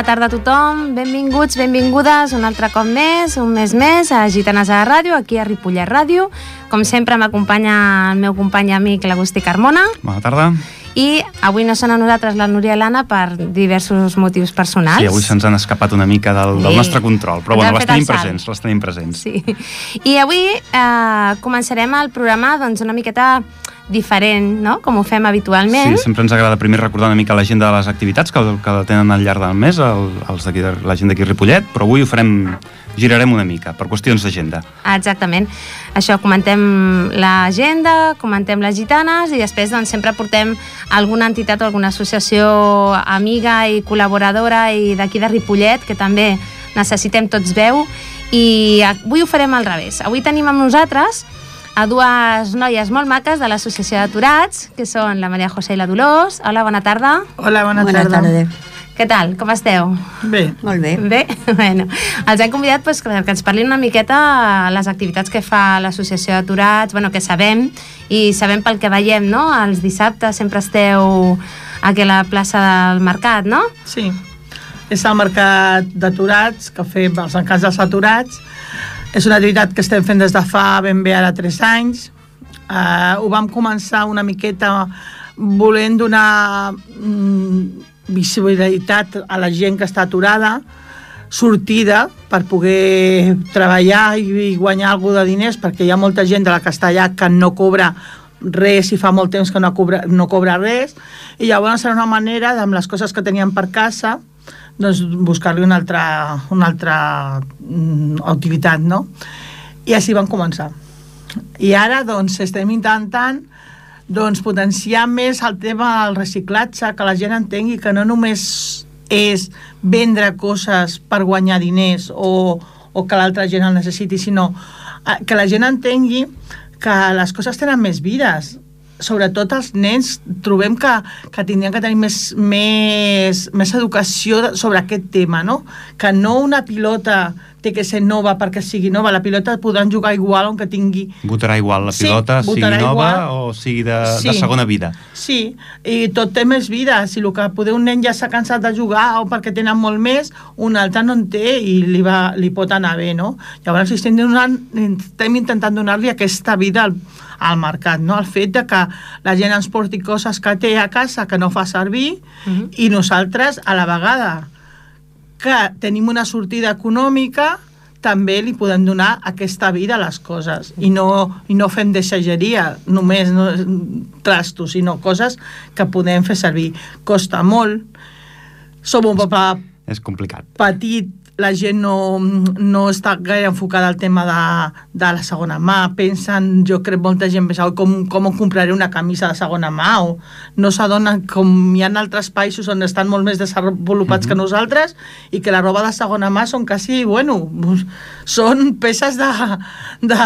Bona tarda a tothom. Benvinguts, benvingudes un altre cop més, un mes més, a Gitanes a la Ràdio, aquí a Ripollet Ràdio. Com sempre m'acompanya el meu company i amic l'Agustí Carmona. Bona tarda. I avui no són a nosaltres la Núria i l'Anna per diversos motius personals. Sí, avui se'ns han escapat una mica del, del Sí. nostre control, però Ens bueno, les tenim presents, les tenim presents. Sí. I avui eh, començarem el programa doncs, una miqueta diferent, no?, com ho fem habitualment. Sí, sempre ens agrada primer recordar una mica l'agenda de les activitats que, que tenen al llarg del mes, el, els d'aquí de- la gent d'aquí Ripollet, però avui ho farem, girarem una mica, per qüestions d'agenda. Exactament. Això, comentem l'agenda, comentem les gitanes i després doncs, sempre portem alguna entitat o alguna associació amiga i col·laboradora i d'aquí de Ripollet, que també necessitem tots veu i avui ho farem al revés. Avui tenim amb nosaltres a dues noies molt maques de l'Associació d'Aturats, que són la Maria José i la Dolors. Hola, bona tarda. Hola, bona, Bona tarda. tarda. Què tal? Com esteu? Bé, Molt bé. Bé, bueno, els hem convidat pues, que ens parlin una miqueta les activitats que fa l'Associació d'Aturats, bueno, que sabem, i sabem pel que veiem, no? Els dissabtes sempre esteu aquí a la plaça del Mercat, no? sí. És el mercat d'aturats, que fem els encants dels aturats. És una activitat que estem fent des de fa ben bé ara 3 anys. Uh, ho vam començar una miqueta volent donar mm, visibilitat a la gent que està aturada, sortida per poder treballar i, guanyar alguna de diners, perquè hi ha molta gent de la allà que no cobra res i fa molt temps que no cobra, no cobra res i llavors era una manera amb les coses que tenien per casa doncs buscar-li una altra, una altra mm, activitat no? i així van començar i ara doncs estem intentant doncs, potenciar més el tema del reciclatge, que la gent entengui que no només és vendre coses per guanyar diners o, o que l'altra gent el necessiti, sinó eh, que la gent entengui que les coses tenen més vides sobretot els nens trobem que, que tindrien que tenir més, més, més educació sobre aquest tema, no? Que no una pilota té que ser nova perquè sigui nova, la pilota podran jugar igual aunque tingui Votarà igual la Sí, pilota, sigui votarà nova igual. o sigui de, Sí. de segona vida. Sí, i tot té més vida. Si el que poder un nen ja s'ha cansat de jugar o perquè tenen molt més, un altre no en té i li, va, li pot anar bé, no? Llavors estem, donant, estem intentant donar-li aquesta vida al, al mercat, no? El fet de que la gent ens porti coses que té a casa que no fa servir Mhm. i nosaltres, a la vegada que tenim una sortida econòmica, també li podem donar aquesta vida a les coses i no, i no fem deixegeria només no, trastos, sinó coses que podem fer servir. Costa molt, som un poble És complicat. petit, la gent no, no està gaire enfocada al tema de, de la segona mà, pensen, jo crec molta gent pensa "Oi, com, com em compraré una camisa de segona mà o no s'adonen com hi ha altres països on estan molt més desenvolupats que nosaltres i que la roba de segona mà són quasi, bueno, són peces de, de,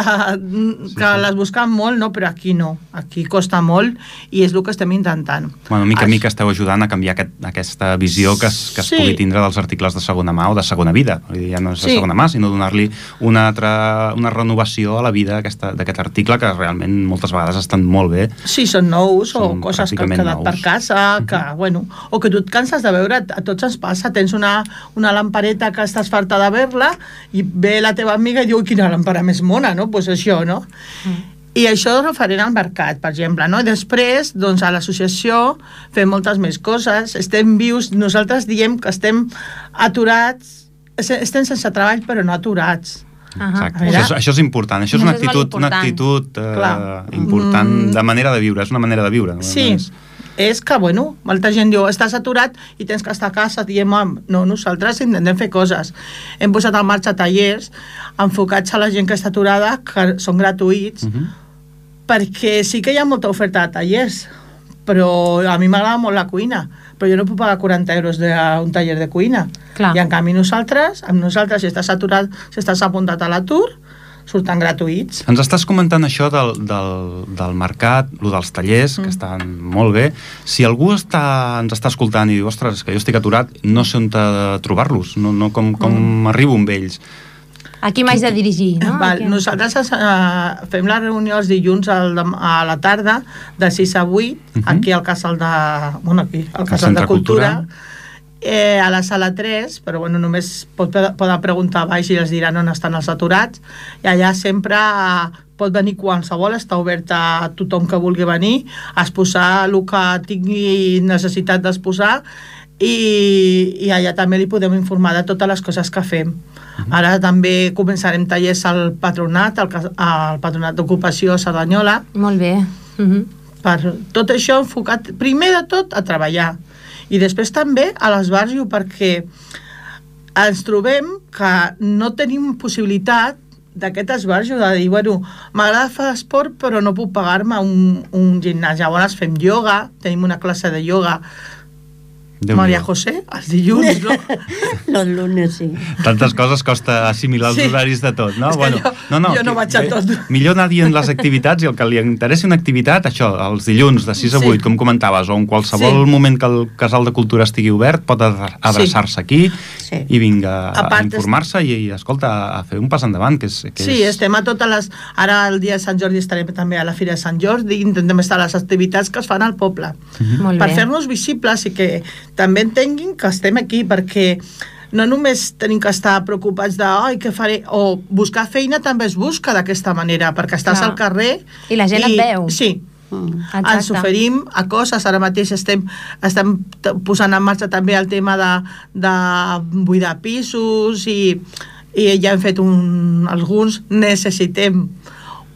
que sí. les busquen molt, no? però aquí no, aquí costa molt i és el que estem intentant. Bueno, mica a mica esteu ajudant a canviar aquest, aquesta visió que es, que es Sí. pugui tindre dels articles de segona mà o de segona vida. Vull dir, Ja no és de Sí. segona mà, sinó donar-li una altra una renovació a la vida d'aquest article que realment moltes vegades estan molt bé. Sí, són nous o Són coses que han quedat nous. per casa, que, bueno, o que tu et canses de veure, a tots ens passa, tens una, una lampareta que estàs farta de veure i ve la teva amiga i diu, "Ui, quina làmpara més mona, no? Doncs pues això, no? I això és referent al mercat, per exemple, no? I després, doncs, a l'associació fem moltes més coses, estem vius, nosaltres diem que estem aturats, estem sense treball però no aturats. Ahà. Exacte. A veure. Això, és, això és important. Això és una és actitud, una important. actitud eh, Clar. important Mm. de manera de viure. És una manera de viure. no? Sí, No és- és que, bueno, molta gent diu, estàs aturat i tens que estar a casa, diem, "Ah, no, nosaltres intentem fer coses. Hem posat en marxa tallers enfocats a la gent que està aturada, que són gratuïts, Mhm. perquè sí que hi ha molta oferta de tallers, però a mi m'agrada molt la cuina, però jo no puc pagar 40 euros d'un taller de cuina. Clar. I en canvi nosaltres, amb nosaltres, si estàs aturat, si estàs apuntat a l'atur, surten gratuïts. Ens estàs comentant això del, del, del mercat, lo dels tallers, que Mm. estan molt bé. Si algú està, ens està escoltant i diu, ostres, que jo estic aturat, no sé on trobar-los, no, no com, com Mm. arribo amb ells. Aquí m'haig de dirigir, no? Val, Aquí. nosaltres uh, fem la reunió els dilluns al, a la tarda de 6 a 8 Mhm. aquí al casal de... Bueno, aquí, al Al casal de Cultura, Cultura. eh, a la sala 3, però bueno, només pot, poden preguntar a baix i els diran on estan els aturats, i allà sempre eh, pot venir qualsevol, està obert a tothom que vulgui venir, a exposar el que tingui necessitat d'exposar, i, i allà també li podem informar de totes les coses que fem. Ara també començarem tallers al patronat, al, al patronat d'ocupació Cerdanyola, Molt bé. Uh -huh. per tot això enfocat primer de tot a treballar i després també a l'esbarjo perquè ens trobem que no tenim possibilitat d'aquest esbarjo de dir, bueno, m'agrada fer esport però no puc pagar-me un, un gimnàs. Llavors fem ioga, tenim una classe de ioga Déu-n'hi-do. Maria José, els dilluns, no? Los lunes, sí. Tantes coses costa assimilar els Sí. horaris de tot, no? És que jo- jo no que- vaig a bé, tot. Millor anar dient les activitats i el que li interessi una activitat, això, els dilluns de 6 a Sí. 8, com comentaves, o en qualsevol Sí. moment que el Casal de Cultura estigui obert, pot adre- adreçar-se aquí Sí. i vinga A a, informar-se i, i, escolta, a fer un pas endavant, que és... Que Sí, és... estem a totes les... Ara el dia de Sant Jordi estarem també a la Fira de Sant Jordi, intentem estar a les activitats que es fan al poble. Molt per fer-nos visibles i que també entenguin que estem aquí, perquè no només tenim que estar preocupats de ai, què faré, o buscar feina també es busca d'aquesta manera, perquè estàs Clar. al carrer... I la gent et veu. Sí, Mm. Exacte. ens oferim a coses, ara mateix estem, estem posant en marxa també el tema de, de buidar pisos i, i ja hem fet un, alguns, necessitem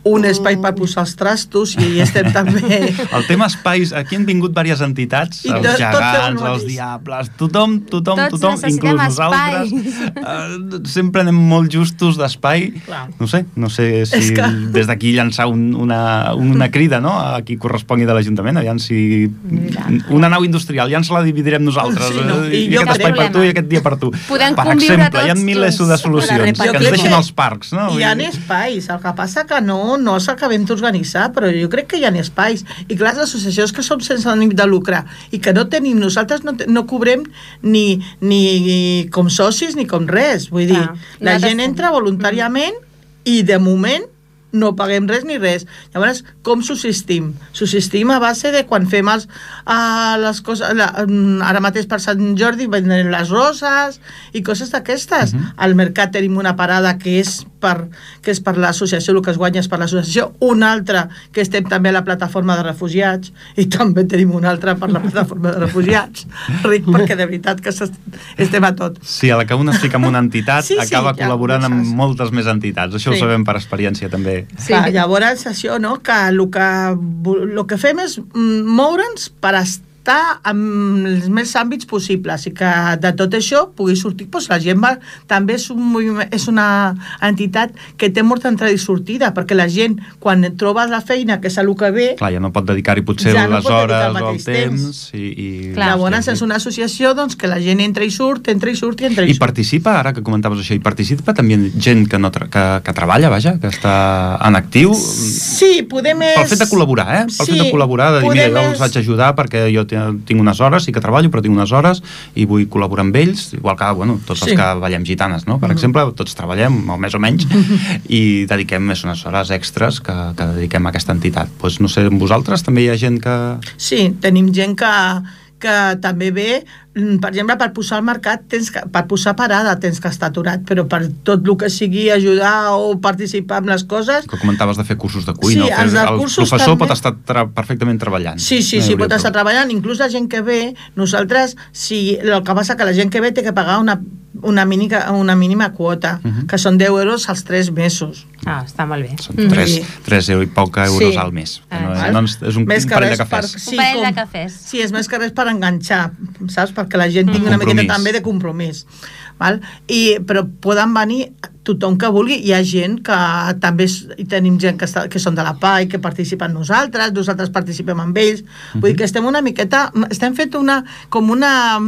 un espai per posar els trastos i estem també... El tema espais, aquí han vingut diverses entitats, I els gegants, els diables, tothom, tothom, Tots tothom, inclús nosaltres. Eh, sempre anem molt justos d'espai. No sé, no sé si que- des d'aquí llançar un, una, una crida no? a qui correspongui de l'Ajuntament, aviam si Mira. una nau industrial ja ens la dividirem nosaltres, Sí, no, eh, i i, aquest espai crec- per tu i aquest dia per tu. Podem per exemple, hi ha milers de solucions, que ens deixin els parcs. No? Hi ha espais, el que passa que no, no els acabem d'organitzar, però jo crec que hi ha espais. I clar, les associacions que som sense ànim de lucre i que no tenim, nosaltres no, no cobrem ni, ni com socis ni com res. Vull dir, Clar, la gent entra voluntàriament i de moment no paguem res ni res. Llavors, com subsistim? Subsistim a base de quan fem els, uh, les coses... La, mm, ara mateix per Sant Jordi vendrem les roses i coses d'aquestes. Mhm. Al mercat tenim una parada que és per, que és per l'associació, el que es guanya és per l'associació, una altra que estem també a la plataforma de refugiats i també tenim una altra per la plataforma de refugiats. Ric, perquè de veritat que estem a tot. Sí, a la que un es fica en una entitat, Sí, sí, acaba ja col·laborant amb comences. moltes més entitats. Això Sí. ho sabem per experiència, també. Sí. Clar, llavors, això, no?, que el que, el que fem és mm, moure'ns per estar en els més àmbits possibles i que de tot això pugui sortir doncs, la gent va, també és, un moviment, és una entitat que té molta entrada i sortida perquè la gent quan troba la feina que és el que ve Clar, ja no pot dedicar-hi potser Ja no les hores el o el temps. temps. I, i, Clar. llavors sí, és una associació doncs, que la gent entra i surt, entra i surt i entra i, I surt participa, ara que comentaves això, i participa també gent que, no que, que treballa, vaja, que està en actiu, Sí, podem... pel És... fet de col·laborar, eh? Pel Sí, fet de col·laborar, de dir, mira, jo els és- vaig ajudar perquè jo ti- tinc unes hores, sí que treballo, però tinc unes hores i vull col·laborar amb ells, igual que, bueno, tots els Sí. que ballem gitanes, no? Per Mhm. exemple, tots treballem, o més o menys, i dediquem més unes hores extres que, que dediquem a aquesta entitat. Pues, no sé, amb vosaltres també hi ha gent que... Sí, tenim gent que, que també ve, mm, per exemple, per posar al mercat, tens que, per posar parada tens que estar aturat, però per tot el que sigui ajudar o participar en les coses, que comentaves de fer cursos de cuina, Sí, els el cursos professor també. pot estar tra perfectament treballant. sí, sí, No sí, pot estar treballant, inclús la gent que ve, nosaltres, si, el que passa que la gent que ve té que pagar una, una, mínima, una mínima quota, Mhm. que són 10 euros als 3 mesos. Ah, està molt bé. Són Mhm. 3, Sí. 3 euros i poc euros Sí. al mes. No, Ah, no, és un, Més un que parell de res per- cafès. sí, Un parell com- de cafès. Sí, és més que res per enganxar, saps? Perquè la gent tingui una Compromís. miqueta també de compromís. Val? I, però poden venir tothom que vulgui. Hi ha gent que també és, hi tenim gent que, està, que són de la PA i que participa amb nosaltres, nosaltres participem amb ells. Vull dir que estem una miqueta... Estem fent una... com una...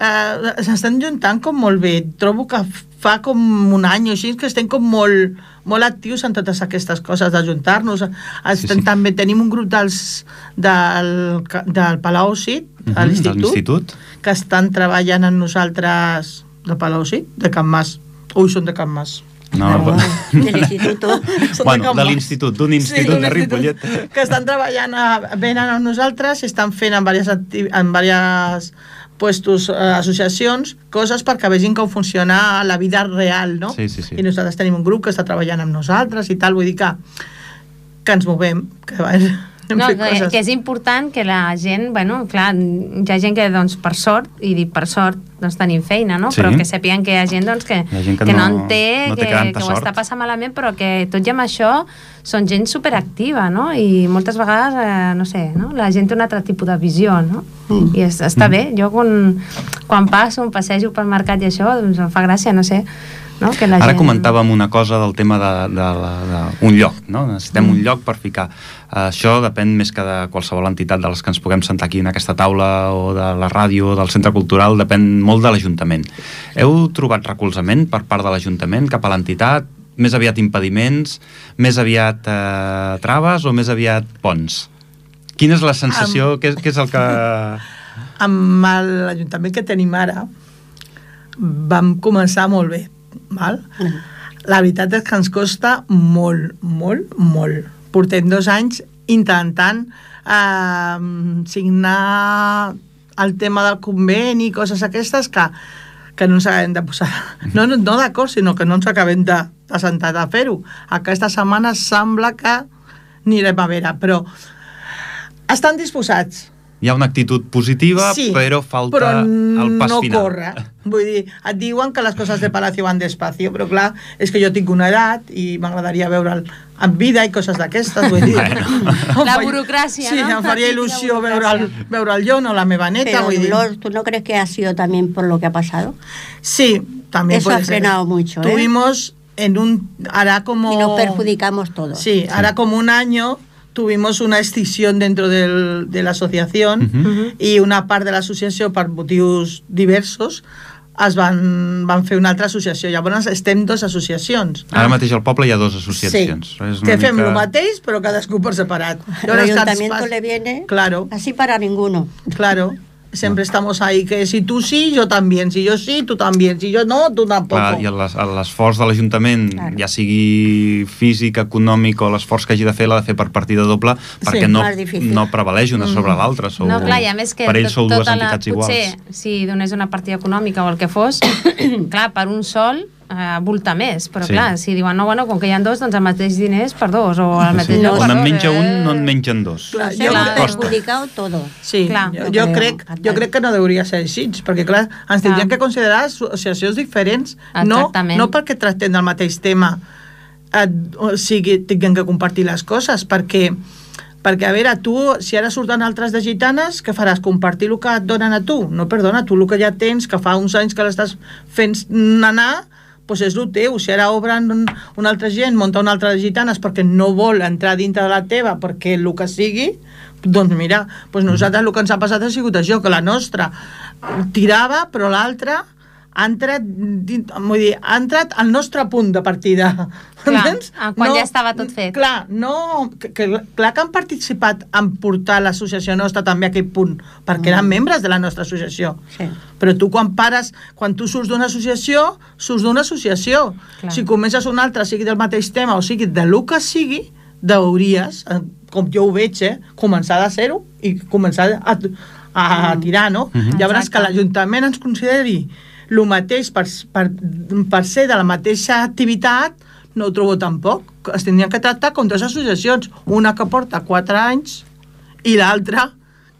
Eh, s'estan juntant com molt bé. Trobo que fa com un any o així que estem com molt, molt actius en totes aquestes coses d'ajuntar-nos. Estem Sí, sí. també tenim un grup dels, del, del Palau Cid, Mhm, a de l'institut, que estan treballant amb nosaltres de Palau Cid, de Can Mas. Ui, són de Can Mas. No, Ah, del instituto. Són bueno, de l'institut, d'un institut d'un de institut Ripollet. Que estan treballant, a, venen amb nosaltres i estan fent en diverses, en diverses puestos, eh, associacions, coses perquè vegin com funciona la vida real, no? Sí, sí, sí. I nosaltres tenim un grup que està treballant amb nosaltres i tal, vull dir que, que ens movem, que No, que, coses. que és important que la gent, bueno, clar, hi ha gent que, doncs, per sort, i dic per sort, doncs tenim feina, no? Sí. Però que sapiguen que hi ha gent, doncs, que, gent que que no, no- en té, no té que, que ho sort. està passant malament, però que tot i amb això són gent superactiva, no? I moltes vegades, eh, no sé, no? la gent té un altre tipus de visió, no? Mm. I es, està Mm. bé. Jo quan, quan passo, em passejo pel mercat i això, doncs em fa gràcia, no sé, no? Que la Ara gent... comentàvem una cosa del tema de, de, de, de un lloc, no? Necessitem Mm. un lloc per ficar. Això depèn més que de qualsevol entitat de les que ens puguem sentar aquí en aquesta taula o de la ràdio o del centre cultural, depèn molt de l'Ajuntament. Heu trobat recolzament per part de l'Ajuntament cap a l'entitat? Més aviat impediments? Més aviat eh, traves o més aviat ponts? Quina és la sensació? Què, és- què és el que... amb l'Ajuntament que tenim ara vam començar molt bé val? la veritat és que ens costa molt, molt, molt. Portem dos anys intentant eh, signar el tema del conveni i coses aquestes que, que no ens acabem de posar no, no, no d'acord, sinó que no ens acabem de, de sentar a fer-ho. Aquesta setmana sembla que anirem a veure però estan disposats Hi ha una actitud positiva, però falta però el pas no final. corre. Vull dir, et diuen que les coses de Palacio van despacio, però clar, és que jo tinc una edat i m'agradaria veure'l en vida i coses d'aquestes, vull dir. Bueno. La burocràcia, sí, no? em faria il·lusió veure'l veure'l jo, no la meva neta, Pero, vull dir. Dolor, ¿tú no crees que ha sido también por lo que ha pasado? Sí, también Eso puede ha ser. frenado mucho, ¿eh? Tuvimos en un... Hará como... Y nos perjudicamos todos. Sí, hará como un año tuvimos una escisión dentro del, de la asociación Mhm. i una part de l'associació per motius diversos es van, van fer una altra associació. Llavors estem dos associacions. Ara mateix al poble hi ha dues associacions. Sí, És una que fem mica- el mateix, però cadascú per separat. Ayuntamiento pas- le viene Claro, así para ninguno. claro. Siempre estamos ahí, que si tú sí, yo también. Si yo sí, tú también. Si yo no, tú tampoco. Clar, I les- l'esforç de l'Ajuntament, Claro. ja sigui físic, econòmic o l'esforç que hagi de fer, l'ha de fer per partida doble, perquè no, Más difícil. no prevaleix una sobre l'altra. Sou, No, clar, i a més que per ells sou tot- dues tota la, entitats iguals. potser si donés una partida econòmica o el que fos, clar, per un sol eh, volta més, però Sí. clar, si diuen, no, bueno, com que hi ha dos, doncs el mateix diners per dos, o el mateix Sí. On per en menja un, no en mengen dos. Clar, jo perjudicado todo. Sí, Clar. jo, No jo, creo, crec, jo crec que no hauria ser així, perquè clar, ens tindríem Clar. que considerar associacions diferents, no, Exactament. no perquè tractem del mateix tema, eh, o sigui, tinguem que compartir les coses, perquè perquè, a veure, tu, si ara surten altres de gitanes, què faràs? Compartir el que et donen a tu? No, perdona, tu el que ja tens, que fa uns anys que l'estàs fent anar, doncs és el teu. Si ara obren un, una altra gent, munta una altra de gitanes perquè no vol entrar dintre de la teva, perquè el que sigui, doncs mira, doncs nosaltres el que ens ha passat ha sigut això, que la nostra tirava, però l'altra ha entrat, vull dir, ha entrat al nostre punt de partida. Clar, Entens? ah, quan ja estava tot fet. Clar, no, que, que, clar que han participat en portar l'associació nostra també a aquest punt, perquè eren membres de la nostra associació. Sí. Però tu quan pares, quan tu surts d'una associació, surts d'una associació. Clar. Si comences una altra, sigui del mateix tema o sigui de lo que sigui, hauries, eh, com jo ho veig, eh, començar de zero i començar a, a, a tirar, no? Mhm. Llavors Exacte. que l'Ajuntament ens consideri el mateix per, per, per ser de la mateixa activitat, no ho trobo tampoc. Es tindrien que tractar com dues associacions, una que porta 4 anys i l'altra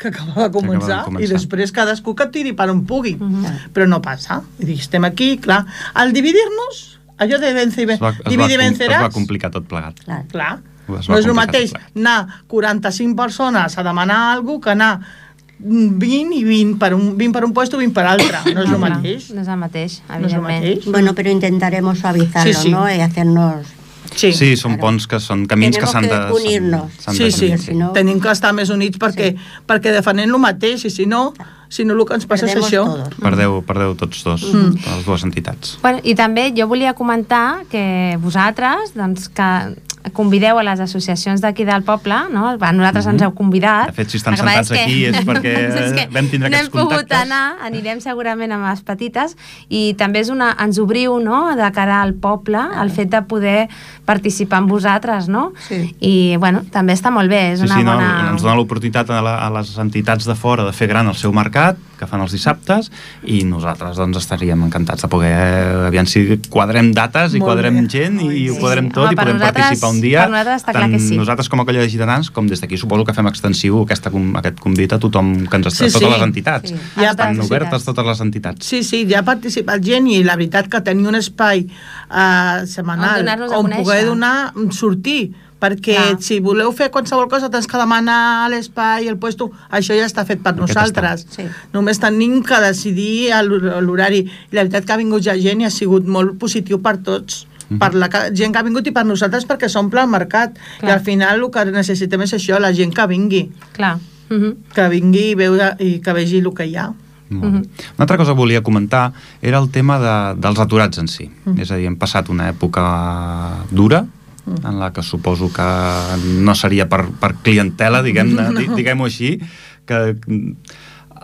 que acaba de començar, començar. i després cadascú que tiri per on pugui. Mhm. Però no passa. I dic, estem aquí, clar. Al dividir-nos, allò de vence i Es ven... va, es, va, dividir i com- es va complicar tot plegat. Clar. Va No és el mateix anar 45 persones a demanar alguna que anar 20 i 20 per un, 20 per un puesto i 20 per altre. No és el mateix. No és el mateix, No és el evidentment. mateix. Bueno, pero intentaremos suavizarlo, Sí, sí. ¿no? Y hacernos... Sí. Sí, són Claro. ponts que són camins que Tenemos s'han de... que unir-nos. Sí, sí, si no- tenim que estar més units perquè, perquè defenen el mateix i si no, si no el que ens passa és Perdemos això. todos. Perdeu, perdeu tots dos, Mm. les dues entitats. Bueno, I també jo volia comentar que vosaltres, doncs, que convideu a les associacions d'aquí del poble, no? A nosaltres ens heu convidat. Mhm. De fet, si estan El que sentats aquí és perquè vam tindre no aquests hem pogut contactes. anar, anirem segurament amb les petites i també és una, ens obriu no? de cara al poble el fet de poder participar amb vosaltres, no? Sí. I, bueno, també està molt bé, és Sí, una sí, no, bona... ens dona l'oportunitat a, la, a les entitats de fora de fer gran el seu mercat, que fan els dissabtes, i nosaltres doncs estaríem encantats de poder, eh, aviam si quadrem dates i Molt quadrem bé. gent i, Ai, ho sí. quadrem tot Home, i podem nosaltres- participar un dia. per nosaltres està clar que sí. Nosaltres com a colla de gitanans, com des d'aquí suposo que fem extensiu aquesta, aquest convit a tothom que ens està, Sí, totes sí. les entitats. Sí. Ja Estan participat. obertes totes les entitats. Sí, sí, ja ha participat gent i la veritat que tenir un espai uh, On setmanal on conèixer. poder donar, sortir, perquè Clar. si voleu fer qualsevol cosa tens que demanar a l'espai, el puesto, això ja està fet per Aquest nosaltres. està. Sí. Només tenim que decidir el- l'horari. I la veritat que ha vingut ja gent i ha sigut molt positiu per tots per la gent que ha vingut i per nosaltres perquè s'omple el mercat Clar. i al final el que necessitem és això, la gent que vingui Clar. Uh -huh. que vingui i, veure, i que vegi el que hi ha Molt bé. Una altra cosa que volia comentar era el tema de, dels aturats en si. Mm. És a dir, hem passat una època dura, Mm. en la que suposo que no seria per, per clientela, diguem-ne, di- diguem-ho així, que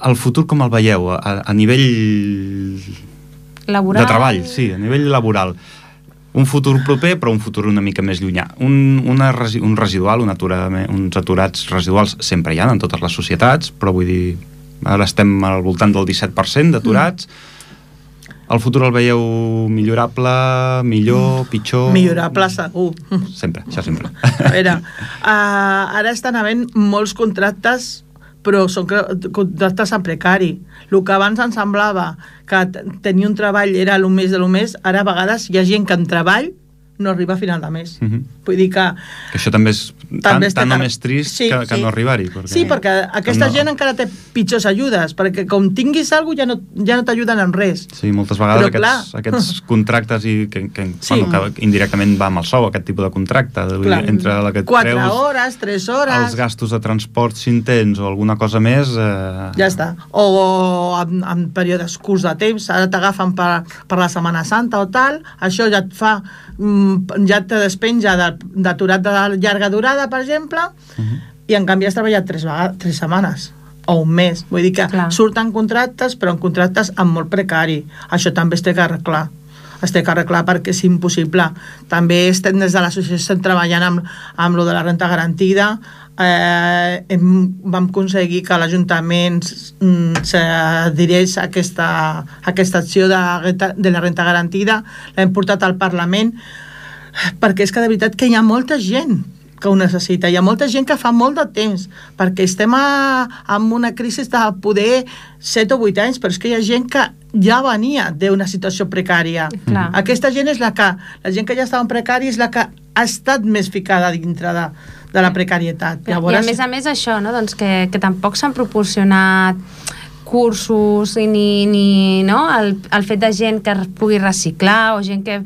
el futur com el veieu a, a nivell Laboral... de treball, sí, a nivell laboral. Un futur proper, però un futur una mica més llunyà. Un, una, un residual, un aturament, uns aturats residuals sempre hi ha en totes les societats, però vull dir, ara estem al voltant del 17% d'aturats. El futur el veieu millorable, millor, pitjor... millorable segur Sempre, això sempre. A veure, uh, ara estan havent molts contractes però són cre- contractes en precari. El que abans ens semblava que tenir un treball era el més de lo més, ara a vegades hi ha gent que en treball no arriba a final de mes. Mhm. Vull dir que... Que això també és tan, També està tan o més trist Sí, que, que sí. no arribar-hi. Perquè... Sí, perquè aquesta no- gent encara té pitjors ajudes, perquè com tinguis alguna cosa ja no, ja no t'ajuden en res. Sí, moltes vegades Però, aquests, clar. aquests contractes i que, que, Sí. bueno, que indirectament va amb el sou, aquest tipus de contracte, Clar. entre la que et Quatre treus hores, tres hores... els gastos de transport si en tens o alguna cosa més... Eh... Ja està. O en, en períodes curts de temps, ara t'agafen per, per la Setmana Santa o tal, això ja et fa, mm, ja te despenja de- d'aturat de, llarga durada, per exemple, i en canvi has treballat tres, vegades, tres setmanes o un mes. Vull dir que Clar. surten contractes, però en contractes amb molt precari. Això també es té que arreglar es té que arreglar perquè és impossible. També estem des de l'associació estem treballant amb, amb lo de la renta garantida, eh, hem, vam aconseguir que l'Ajuntament mm, s'adhereix a aquesta, a aquesta acció de, de la renta garantida, l'hem portat al Parlament, perquè és que de veritat que hi ha molta gent que ho necessita. Hi ha molta gent que fa molt de temps, perquè estem a, amb una crisi de poder 7 o 8 anys, però és que hi ha gent que ja venia d'una situació precària. Clar. Aquesta gent és la que, la gent que ja estava en precari és la que ha estat més ficada dintre de, de la precarietat. I a més a més això, no? doncs que, que tampoc s'han proporcionat cursos ni, ni no? el, el fet de gent que pugui reciclar o gent que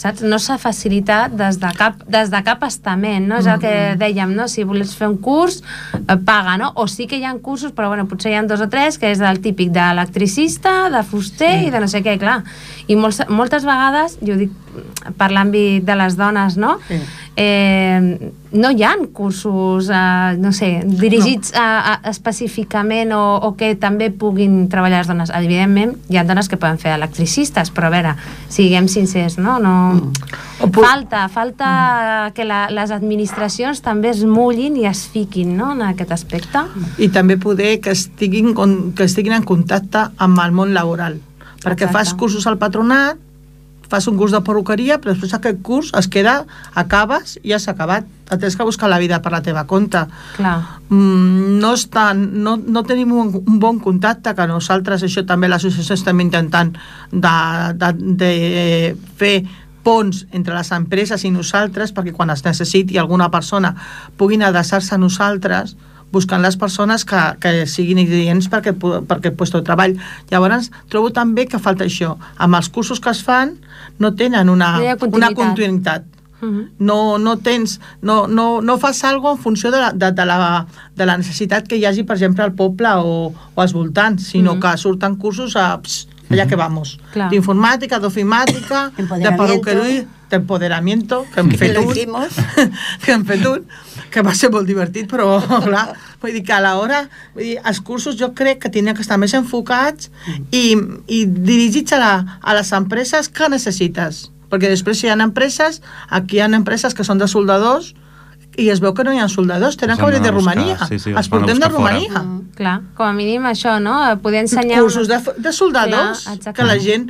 saps? No s'ha facilitat des de cap, des de cap estament, no? És el que dèiem, no? Si vols fer un curs, eh, paga, no? O sí que hi ha cursos, però bueno, potser hi ha dos o tres, que és del típic d'electricista, de fuster sí. i de no sé què, clar. I molts, moltes vegades, jo dic per l'àmbit de les dones, no? Sí. Eh, no hi ha cursos, eh, no sé, dirigits no. a, a, específicament o, o que també puguin treballar les dones. Evidentment, hi ha dones que poden fer electricistes, però a veure, siguem sincers, no? no... Pu- Falta, falta que la, les administracions també es mullin i es fiquin no? en aquest aspecte. i també poder que estiguin, que estiguin en contacte amb el món laboral. Perquè Exacte. fas cursos al patronat, fas un curs de perruqueria, però després aquest curs es queda, acabes i s'ha acabat. Et tens que buscar la vida per la teva compte. Clar. Mm, no, estan, no, no tenim un, un bon contacte, que nosaltres, això també l'associació estem intentant de, de, de fer ponts entre les empreses i nosaltres perquè quan es necessiti alguna persona puguin adreçar-se a nosaltres buscant les persones que, que siguin ideents perquè, perquè puesto de treball. Llavors, trobo també que falta això. Amb els cursos que es fan no tenen una, No ha una continuïtat. continuïtat. Uh -huh. No, no tens, no, no, no fas alguna en funció de la, de, de, la, de la necessitat que hi hagi, per exemple, al poble o, o als voltants, sinó Mhm. que surten cursos a, ps, allà que vamos. Clar. D'informàtica, d'ofimàtica, de perruqueria, d'empoderamiento, que hem Que fet lo un, hicimos. que hem fet un, que va ser molt divertit, però clar, vull dir que a l'hora, vull dir, els cursos jo crec que tindrien que estar més enfocats i, i dirigits a, la, a les empreses que necessites. Perquè després hi ha empreses, aquí hi ha empreses que són de soldadors i es veu que no hi ha soldadors, tenen Els que venir de Romania. sí, sí, els portem de. Romania. Mm, clar, com a mínim això, no? Poder ensenyar... cursos de, de soldadors Clar, exacte. que la gent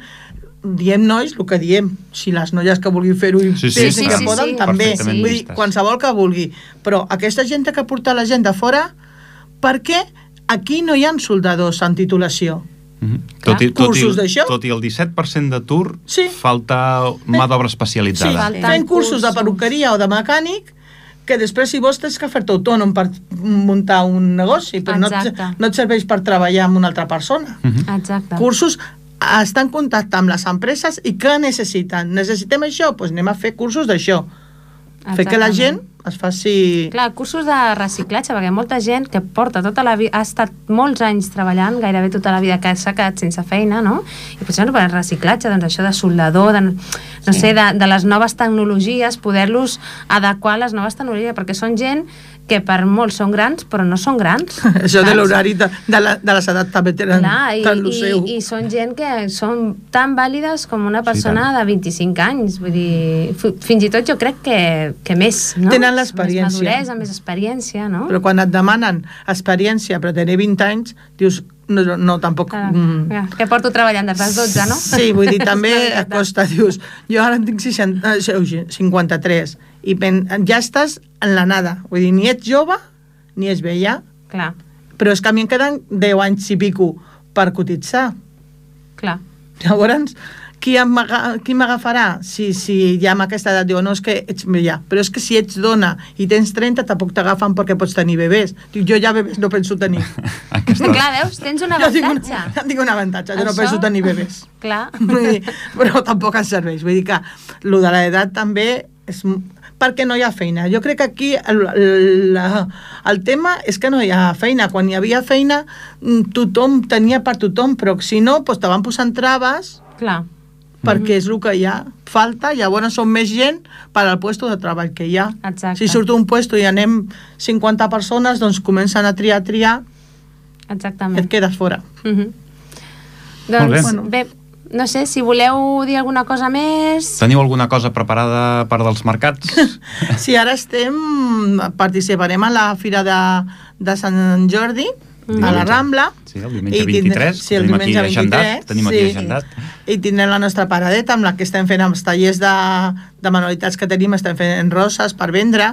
diem nois el que diem si les noies que vulguin fer-ho i Sí, sí, sí, que sí, poden sí. també vull dir, qualsevol que vulgui però aquesta gent que porta la gent de fora perquè aquí no hi ha soldadors en titulació Mhm. Tot, i, tot, Cursos i, d'això? tot i el 17% d'atur, Sí. falta mà d'obra sí, especialitzada. Falten fent cursos de perruqueria o de mecànic que després si vols tens que fer-te autònom per muntar un negoci però no et, no et serveix per treballar amb una altra persona Mhm. Exacte. cursos estar en contacte amb les empreses i què necessiten. Necessitem això? Doncs pues anem a fer cursos d'això. Fer que la gent es faci... Clar, cursos de reciclatge, perquè molta gent que porta tota la vida, ha estat molts anys treballant, gairebé tota la vida que s'ha quedat sense feina, no? I potser no per reciclatge, doncs això de soldador, de, no Sí. sé, de, de les noves tecnologies, poder-los adequar a les noves tecnologies, perquè són gent que per molts són grans, però no són grans. Això de l'horari de, de, la, de les edats també tenen Clar, i, tant i, seu. i són gent que són tan vàlides com una persona de 25 anys. Vull dir, fi- fins i tot jo crec que, que més, no? Tenen l'experiència. Més maduresa, més experiència, no? Però quan et demanen experiència per tenir 20 anys, dius, no, no, tampoc... Clar, mm, que porto treballant des dels 12, no? Sí, vull dir, també veritat. costa, dius, jo ara en tinc 60, eh, 53 i pen, ja estàs en la nada. Vull dir, ni ets jove ni ets vella, Clar, però és que a mi em queden 10 anys i pico per cotitzar. clar. Llavors, qui em qui m'agafarà? Si, si ja amb aquesta edat diu, no, és que ets vella. Però és que si ets dona i tens 30, tampoc t'agafen perquè pots tenir bebès. Dic, jo ja bebès no penso tenir. Aquesta... Clar, veus? Tens un Jo tinc un, avantatge. tinc un avantatge, jo no Això- penso tenir bebès. Clar. Vull dir, però tampoc ens serveix. Vull dir que el de l'edat també és perquè no hi ha feina. Jo crec que aquí el, el, la- el tema és que no hi ha feina. Quan hi havia feina, mm, tothom tenia per tothom, però si no, doncs te van posant traves Clar. perquè és el que hi ha. Falta, llavors som més gent per al puesto de treball que hi ha. Exacte. Si surt un puesto i anem 50 persones, doncs comencen a triar, triar, Exactament. et quedes fora. Mhm. Molt bé. Doncs, bé, no sé, si voleu dir alguna cosa més... Teniu alguna cosa preparada per dels mercats? Sí, ara estem, participarem a la Fira de, de Sant Jordi, Mm. a la Rambla. Sí, el diumenge I tindrem- 23, sí, el tenim aquí diumenge agendat, 23, tenim aquí sí. agendat. I tindrem la nostra paradeta amb la que estem fent els tallers de, de manualitats que tenim, estem fent roses per vendre,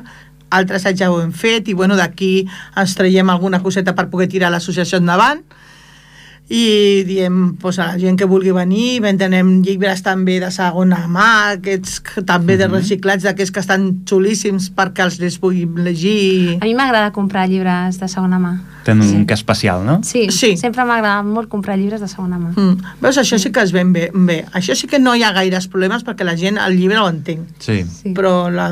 altres ja ho hem fet i bueno, d'aquí ens traiem alguna coseta per poder tirar l'associació endavant i diem pues, a la gent que vulgui venir vendrem llibres també de segona mà aquests que- també de Mhm. reciclats d'aquests que estan xulíssims perquè els les puguin llegir A mi m'agrada comprar llibres de segona mà. Tenen un que especial, no? Sí, Sí. sempre m'ha agradat molt comprar llibres de segona mà. Mm. Veus, això sí que es ven bé, bé. Això sí que no hi ha gaires problemes perquè la gent el llibre ho entén. Sí. Sí. Però, la,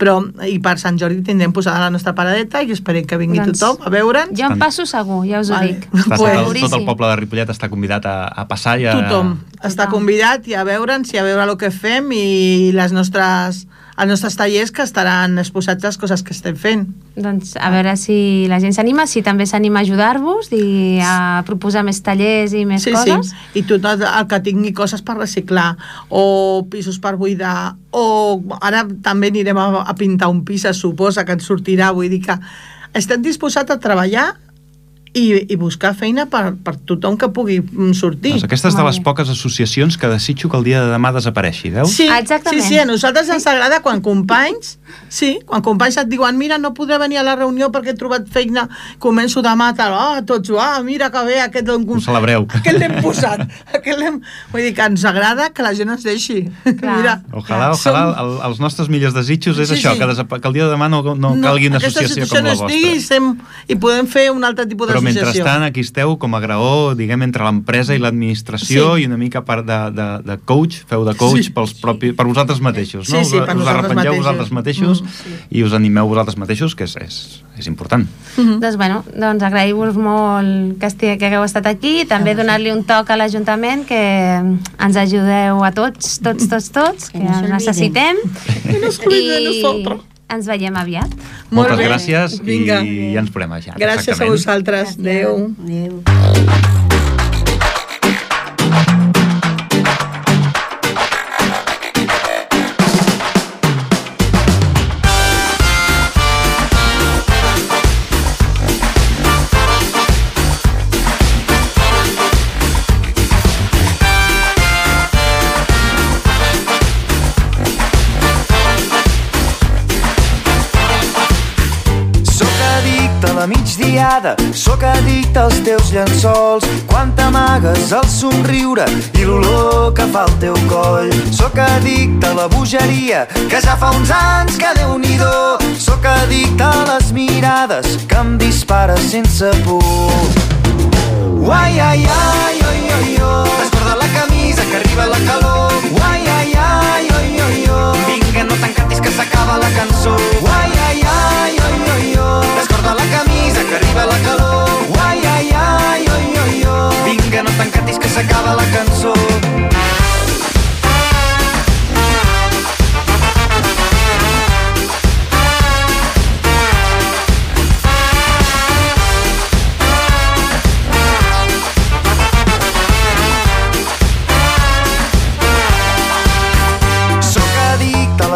però i per Sant Jordi tindrem posada la nostra paradeta i esperem que vingui Doncs, tothom a veure'ns. Jo em passo segur, ja us ho Vale. dic. Està, Pues- tot, el, tot el poble de Ripollet està convidat a, a passar i a... Tothom està Tothom. convidat i a veure'ns i a veure el que fem i les nostres, els nostres tallers que estaran exposats les coses que estem fent. Doncs a veure si la gent s'anima, si també s'anima a ajudar-vos i a proposar més tallers i més sí, coses. sí. I tot el, el que tingui coses per reciclar o pisos per buidar o ara també anirem a, a pintar un pis, es suposa que ens sortirà, vull dir que estem disposats a treballar i, i buscar feina per, per tothom que pugui mm, sortir. Doncs aquesta és de les poques associacions que desitjo que el dia de demà desapareixi, veus? Sí, Exactament. sí, sí, a nosaltres ens agrada quan companys, sí, quan companys et diuen mira, no podré venir a la reunió perquè he trobat feina, començo demà, tal, ah, tots, ah, mira que bé, aquest l'hem Ho celebreu. aquest l'hem posat, aquest l'hem... Vull dir que ens agrada que la gent ens deixi. Clar. Mira, Ojalà, Som- ojalà, el, els nostres millors desitjos és Sí, això, sí. Que, desapa- que el dia de demà no, no, calgui una associació com la no estigui i, vostra. sem, i podem fer un altre tipus l'associació. Mentrestant, aquí esteu com a graó, diguem, entre l'empresa i l'administració Sí. i una mica part de, de, de coach, feu de coach Sí. pels propi, per vosaltres mateixos, Sí, no? sí, us, per us nosaltres arrepengeu mateixos. vosaltres mateixos Mm, sí. i us animeu vosaltres mateixos, que és, és, és important. Doncs, bueno, doncs agrair-vos molt que, esti, que hagueu estat aquí i també donar-li un toc a l'Ajuntament que ens ajudeu a tots, tots, tots, tots, que Que no ens necessitem. Que no s'obliden de nosaltres. Ens veiem aviat. Molt Moltes bé. gràcies Vinga. i ja ens podem ja. Gràcies a exactament. vosaltres. Adéu. Adéu. Migdiada, sóc addicte als teus llençols, quan t'amagues el somriure i l'olor que fa el teu coll. Sóc addicte a la bogeria, que ja fa uns anys que déu nhi Sóc addicte a les mirades que em dispares sense por. Uai, ai, ai, oi, oi, oi. Descorda la camisa que arriba la calor. Uai, ai, ai, oi, oi, oi. Vinga, no t'encantis que s'acaba la cançó. Uai, ai, ai, s'acaba la cançó.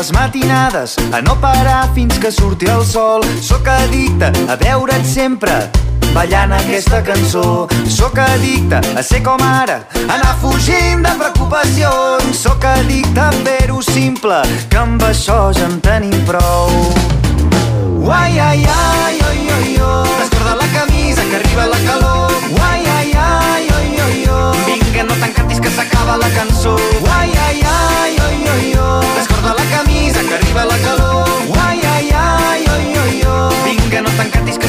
Les matinades, a no parar fins que surti el sol. Sóc addicte a veure't sempre ballant aquesta cançó. Sóc addicte a ser com ara, anar fugint de preocupacions. Sóc addicte a fer-ho simple, que amb això ja en tenim prou. Uai, ai, ai, oi, oi, oi. Descorda la camisa que arriba la calor. Uai, ai, ai, oi, oi, oi. Vinga, no t'encantis que s'acaba la cançó.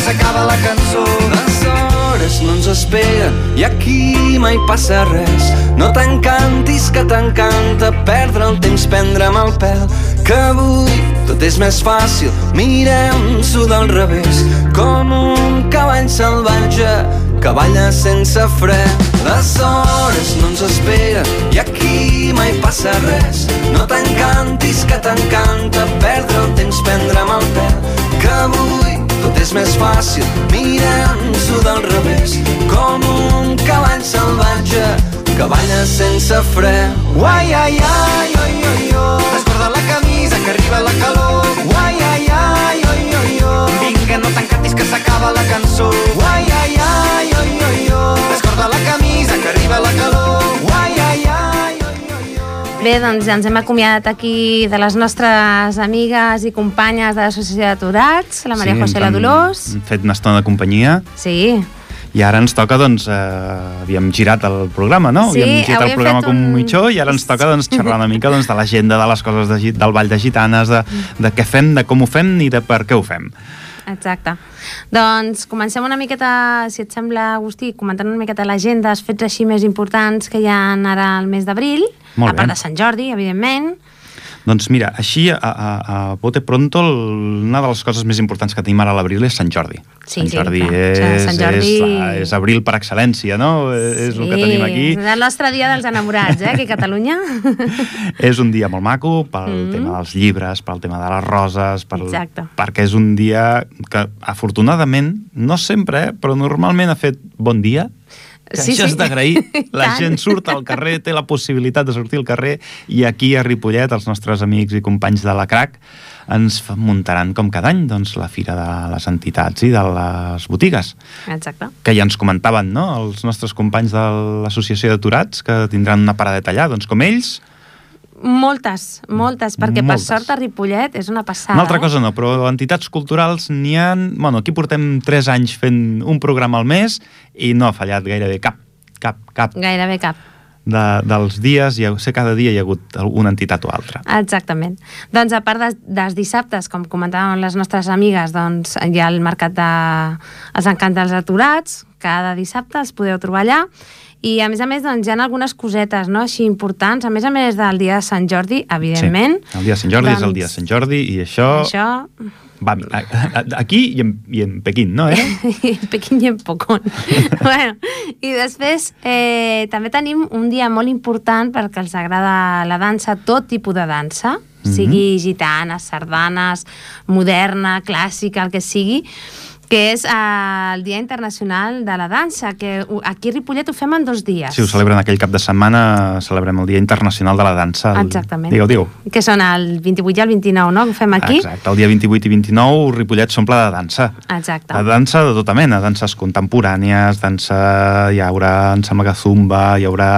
S'acaba la cançó. Les hores no ens esperen i aquí mai passa res. No t'encantis que t'encanta perdre el temps, prendre'm el pèl. Que avui tot és més fàcil, mirem-s'ho del revés. Com un cavall salvatge que balla sense fre. Les hores no ens esperen i aquí mai passa res. No t'encantis que t'encanta perdre el temps, prendre'm el pèl. Que avui és més fàcil, mirem-s'ho del revés. Com un cavall salvatge que balla sense fre. Uai, ai, ai, oi, oi, oi. Descorda la camisa que arriba la calor. Uai, ai, ai, oi, oi, oi. Vinga, no t'encantis que s'acaba la cançó. Uai, ai, ai, oi, oi, oi. Descorda la camisa que arriba la calor. Bé, doncs ja ens hem acomiadat aquí de les nostres amigues i companyes de l'Associació d'Aturats, la Maria Sí, José la Dolors. han fet una estona de companyia Sí, i ara ens toca, doncs, eh, havíem girat el programa, no? Sí, havíem girat el programa com un mitjó i ara ens toca, doncs, xerrar una mica doncs, de l'agenda, de les coses de, del Ball de Gitanes, de, de què fem, de com ho fem i de per què ho fem. exacte. Doncs comencem una miqueta, si et sembla, Agustí, comentant una miqueta l'agenda, els fets així més importants que hi ha ara al mes d'abril, a part de Sant Jordi, evidentment. Doncs mira, així, a, a, a bote pronto, una de les coses més importants que tenim ara a l'abril és Sant Jordi. Sí, Sant sí, Jordi, clar. és, O sigui, Sant Jordi- És, és abril per excel·lència, no? És el que tenim aquí. és el nostre dia dels enamorats, eh, aquí a Catalunya. És un dia molt maco pel Mm. tema dels llibres, pel tema de les roses, Exacte. perquè és un dia que, afortunadament, no sempre, eh, però normalment ha fet bon dia, Sí, això sí. és d'agrair. La Tant. gent surt al carrer, té la possibilitat de sortir al carrer i aquí a Ripollet, els nostres amics i companys de la CRAC, ens muntaran com cada any doncs, la fira de les entitats i de les botigues Exacte. que ja ens comentaven, no?, els nostres companys de l'Associació d'Aturats, que tindran una paradeta allà, doncs com ells, Moltes, moltes, perquè Moltes. per sort a Ripollet és una passada. Una altra eh? cosa no, però entitats culturals n'hi ha... Bueno, aquí portem 3 anys fent un programa al mes i no ha fallat gairebé cap, cap, cap Gairebé cap. de, dels dies, ha, sé cada dia hi ha hagut una entitat o altra. Exactament. Doncs a part de, dels dissabtes, com comentaven les nostres amigues, doncs hi ha el mercat de... els encants dels aturats, cada dissabte els podeu trobar allà i a més a més doncs, hi ha algunes cosetes no? així importants, a més a més del dia de Sant Jordi, evidentment. Sí. El dia de Sant Jordi Doncs- és el dia de Sant Jordi i això, Això, va, aquí i en, i en Pequín, no? Eh? en Pequín i en Pocón. bueno, I després eh, també tenim un dia molt important perquè els agrada la dansa, tot tipus de dansa, Mhm. sigui gitanes, sardanes, moderna, clàssica, el que sigui, que és el Dia Internacional de la Dansa, que aquí a Ripollet ho fem en dos dies. Si ho celebren aquell cap de setmana, celebrem el Dia Internacional de la Dansa. El... Exactament. Digueu, digueu. Que són el 28 i el 29, no?, que ho fem aquí. Exacte, el dia 28 i 29 Ripollet s'omple de dansa. Exacte. La dansa de tota mena, danses contemporànies, dansa, hi haurà, em sembla que zumba, hi haurà,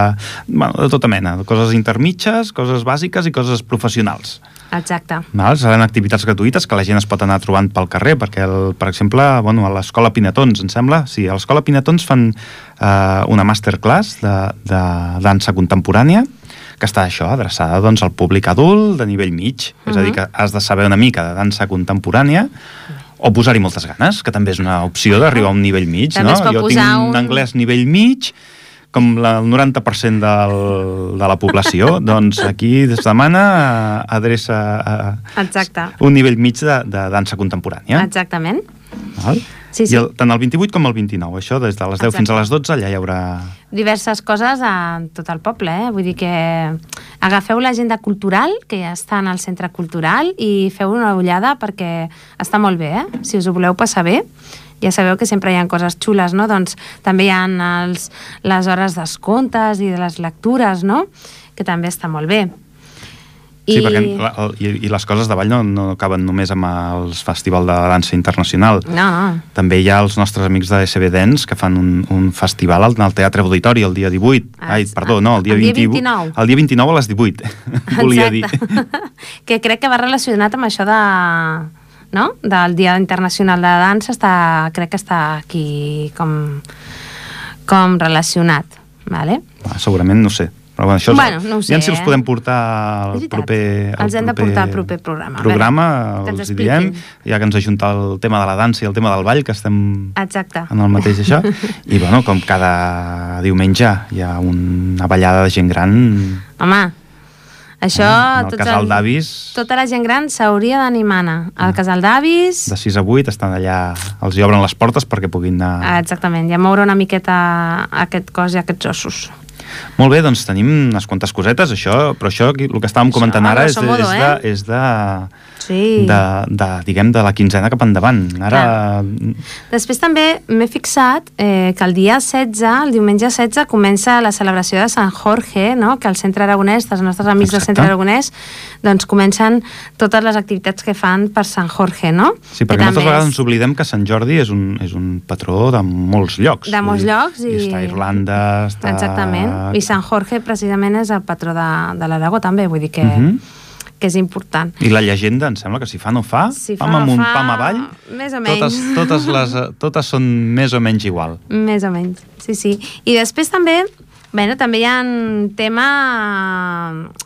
bueno, de tota mena, coses intermitges, coses bàsiques i coses professionals. Exacte. Val? Seran activitats gratuïtes que la gent es pot anar trobant pel carrer, perquè, el, per exemple, bueno, a l'escola Pinatons, em sembla, sí, a l'escola Pinatons fan eh, una masterclass de, de dansa contemporània, que està això, adreçada doncs, al públic adult de nivell mig, és a dir, que has de saber una mica de dansa contemporània, o posar-hi moltes ganes, que també és una opció d'arribar a un nivell mig, També no? Jo tinc posar un- anglès nivell mig, com la, el 90% del, de la població, doncs aquí es demana eh, adreça a, Exacte. un nivell mig de, de dansa contemporània. Exactament. Val? Sí, sí. I el, tant el 28 com el 29, això des de les 10 Exacte. fins a les 12 allà hi haurà... diverses coses a tot el poble, eh? Vull dir que agafeu l'agenda cultural, que ja està en el centre cultural, i feu una ullada perquè està molt bé, eh? Si us ho voleu passar bé, ja sabeu que sempre hi ha coses xules, no? Doncs també hi ha els, les hores dels contes i de les lectures, no? Que també està molt bé. Sí, perquè la, i, i les coses de ball no, no acaben només amb el Festival de Dansa Internacional. No, no. També hi ha els nostres amics de SB Dance que fan un, un festival al, al Teatre Auditori el dia 18. Ah, Ai, perdó, no, el dia, el dia 20 29. El dia 29 a les 18, volia dir. Que crec que va relacionat amb això de no? del Dia Internacional de la Dansa està, crec que està aquí com, com relacionat vale? Ah, segurament, no sé. Però bueno, això és- Bueno, no ho sé, ja si els eh? podem portar al proper... al Els hem de portar al proper programa, Programa, que els hi diem, ja que ens ajunta el tema de la dansa i el tema del ball, que estem Exacte. en el mateix això. I bueno, com cada diumenge hi ha una ballada de gent gran Home, això... Eh, en el tots casal d'avis. Tota la gent gran s'hauria d'animar. Al casal d'avis... de 6 a 8 estan allà, els hi obren les portes perquè puguin anar... Ah, Exactament, ja moure una miqueta aquest cos i aquests ossos. Molt bé, doncs tenim unes quantes cosetes, això, però això, el que estàvem Això, comentant ara és, de, modo, és, de, eh? és de, Sí. de, de, diguem, de la quinzena cap endavant. Ara, Després també m'he fixat eh, que el dia 16, el diumenge 16, comença la celebració de Sant Jorge, no? que al Centre Aragonès, dels nostres amics del Exacte. Centre Aragonès, doncs comencen totes les activitats que fan per Sant Jorge, no? sí, Que perquè moltes també vegades és- ens oblidem que Sant Jordi és un, és un patró de molts llocs. De molts llocs i- Està a Irlanda, està... Exactament. I Sant Jorge precisament és el patró de, de l'Aragó també, vull dir que, Mhm. Que és important. I la llegenda, em sembla que si fa no fa, Si fa pam no amunt, fa, pam avall, més o totes, menys. totes, les, eh, totes són més o menys igual. Més o menys, sí, sí. I després també, bueno, també hi ha un tema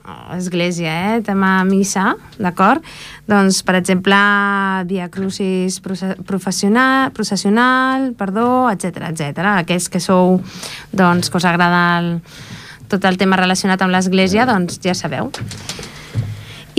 eh, església, eh? tema missa, d'acord? Doncs, per exemple, Via Crucis professional, processional, perdó, etc etc. Aquells que sou, doncs, que us agrada el, tot el tema relacionat amb l'església, doncs ja sabeu.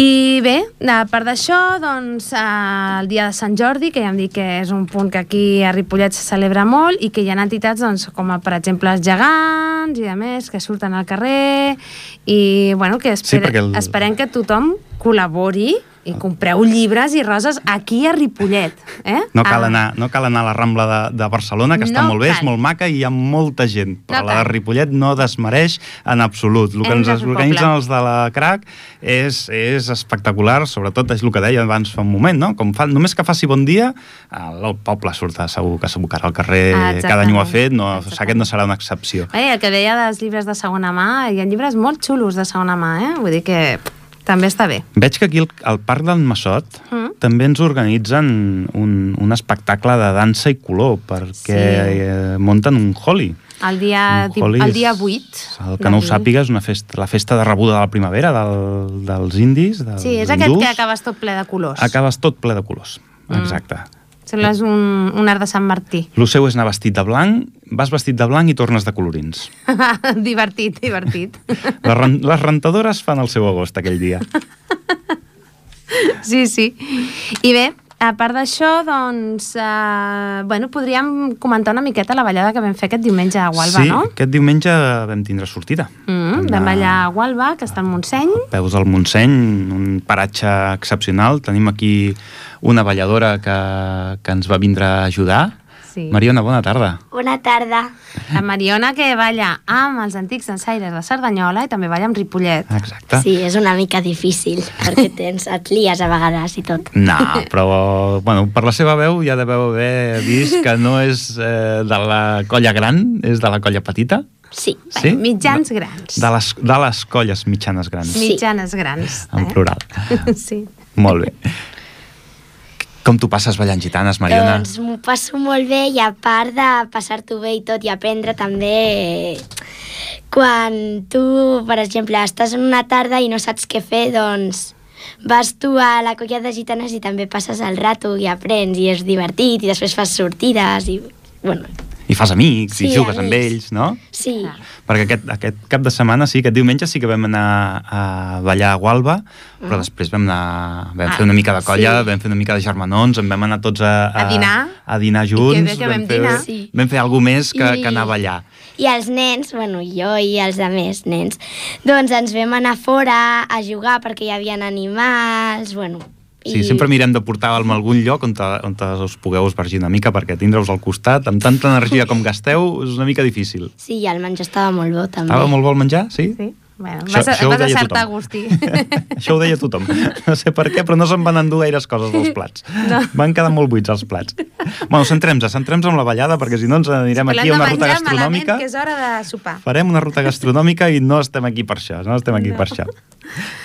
I bé, a part d'això, doncs, eh, el dia de Sant Jordi, que ja hem dit que és un punt que aquí a Ripollet se celebra molt i que hi ha entitats doncs, com, per exemple, els gegants i a més que surten al carrer i bueno, que espere, perquè el- esperem que tothom col·labori i compreu llibres i roses aquí a Ripollet. Eh? No cal, Ah, anar, no cal anar a la Rambla de, de Barcelona, que està No molt bé, és cal. molt maca i hi ha molta gent. Però No la de. Ripollet no desmereix en absolut. El que Hem ens fer organitzen els de la CRAC és, és espectacular, sobretot és el que deia abans fa un moment, no? Com fa, només que faci bon dia, el poble surt segur que s'abocarà al carrer, Ah, cada any ho ha exactament. fet, no, Exactament. aquest no serà una excepció. Bé, el que deia dels llibres de segona mà, hi ha llibres molt xulos de segona mà, eh? Vull dir que també està bé. Veig que aquí al, Parc del Massot Mm. també ens organitzen un, un espectacle de dansa i color perquè Sí. eh, munten un holi. El dia, holi el dia 8. El que no ho sàpiga és una festa, la festa de rebuda de la primavera del, dels indis, dels Sí, és aquest que acabes tot ple de colors. Acabes tot ple de colors, Mm. exacte. Sembles un, un art de Sant Martí. El seu és anar vestit de blanc, vas vestit de blanc i tornes de colorins. divertit, divertit. Les, les rentadores fan el seu agost aquell dia. Sí, sí. I bé, a part d'això, doncs, eh, bueno, podríem comentar una miqueta la ballada que vam fer aquest diumenge a Gualba, sí, no? aquest diumenge vam tindre sortida. Mm, vam ballar a Gualba, que està al Montseny. Peus del Montseny, un paratge excepcional. Tenim aquí una balladora que, que ens va vindre a ajudar. Sí. Mariona, bona tarda. Bona tarda. La Mariona, que balla amb els antics ensaires de Cerdanyola i també balla amb Ripollet. Exacte. Sí, és una mica difícil, perquè tens, et lies a vegades i tot. No, però bueno, per la seva veu ja deveu haver vist que no és eh, de la colla gran, és de la colla petita. Sí. Sí? Mitjans grans. De les, de les colles mitjanes grans, Sí. Mitjanes grans. en plural. Sí. Molt bé. Com tu passes ballant gitanes, Mariona? Doncs m'ho passo molt bé i a part de passar-t'ho bé i tot i aprendre també quan tu, per exemple, estàs en una tarda i no saps què fer, doncs vas tu a la colla de gitanes i també passes el rato i aprens i és divertit i després fas sortides i, bueno, I fas amics, i Sí, jugues amb amics. ells, no? sí. Perquè aquest, aquest cap de setmana, sí, aquest diumenge sí que vam anar a ballar a Gualba, però després vam anar, vam fer una mica de colla, Ah. sí. vam fer una mica de germanons, en vam anar tots a, A dinar. a dinar junts, bé que vam fer, dinar. Sí. vam fer alguna més que, I- que anar a ballar. I els nens, bueno, jo i els altres nens, doncs ens vam anar fora a jugar perquè hi havia animals, bueno... Sí, sempre mirem de portar-lo a algun lloc on, te, on te us pugueu esvergir una mica, perquè tindre-us al costat, amb tanta energia com gasteu, és una mica difícil. Sí, i el menjar estava molt bo, també. Estava molt bo el menjar, sí? Sí. Bueno, Això- vas a, això vas a deia cert tothom. Agustí. Això ho deia tothom. No sé per què, però no se'n van endur gaires coses dels plats. No. Van quedar molt buits els plats. Bueno, centrem-nos, centrem-nos amb la ballada, perquè si no ens anirem Parlem aquí a una ruta gastronòmica. que és hora de sopar. Farem una ruta gastronòmica i no estem aquí per això, no estem aquí no. per això.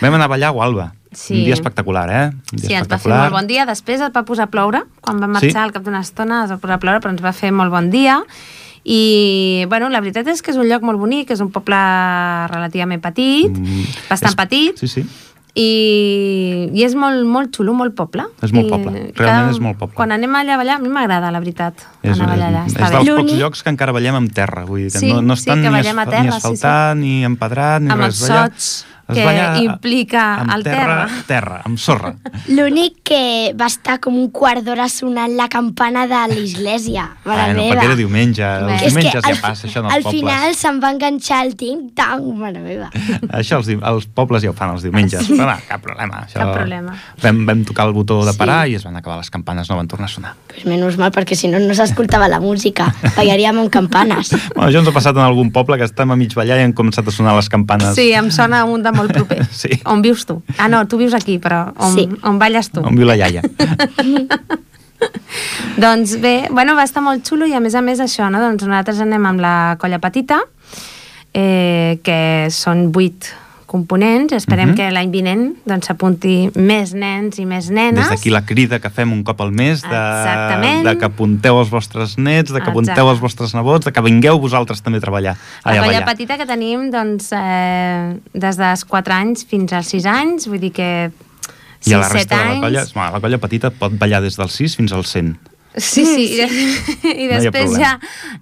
Vam anar a ballar a Gualba. Sí. Un dia espectacular, eh? Un dia Sí, ens va fer molt bon dia. Després et va posar a ploure. Quan vam marxar Sí. al cap d'una estona es va posar a ploure, però ens va fer molt bon dia. I, bueno, la veritat és que és un lloc molt bonic, és un poble relativament petit, Mm, bastant és- petit, Sí, sí. i, i és molt, molt xulo, molt poble. És molt I poble, realment cada- és molt poble. Quan anem allà a ballar, a mi m'agrada, la veritat, És, anar a ballar allà. és Està dels pocs llocs que encara ballem amb terra. Vull dir que Sí, no, no sí, estan que ni, asfa- terra, ni sí, sí. asfaltat, ni empedrat, ni Amb res. els Balla- sots es que balla implica amb el terra, terra. terra, amb sorra. L'únic que va estar com un quart d'hora sonant la campana de l'església, mare Bueno, meva. perquè era diumenge, els És diumenges ja al, passa això en els al pobles. final se'm va enganxar el ting-tang, mare meva. Això els, di- els pobles ja ho fan els diumenges, però no, cap problema. Això... Cap problema. Vam, vam tocar el botó de Sí. parar i es van acabar les campanes, no van tornar a sonar. Pues menys mal, perquè si no, no s'escoltava la música. Ballaríem amb campanes. Bueno, això ens ha passat en algun poble que estem a mig ballar i han començat a sonar les campanes. Sí, em sona un de molt proper. Sí. On vius tu? Ah, no, tu vius aquí, però on, Sí. on balles tu? On viu la iaia. Doncs bé, bueno, va estar molt xulo i a més a més això, no? doncs nosaltres anem amb la colla petita, eh, que són vuit components, esperem Mhm. que l'any vinent doncs, s'apunti més nens i més nenes. Des d'aquí la crida que fem un cop al mes de, Exactament. de que apunteu els vostres nets, de que apunteu Exacte. els vostres nebots, de que vingueu vosaltres també a treballar. La Ai, a colla ballar. petita que tenim doncs, eh, des dels 4 anys fins als 6 anys, vull dir que I a la 6-7 resta de la colla, la colla petita pot ballar des dels 6 fins als 100. Sí, sí, i, i No hi ha després ha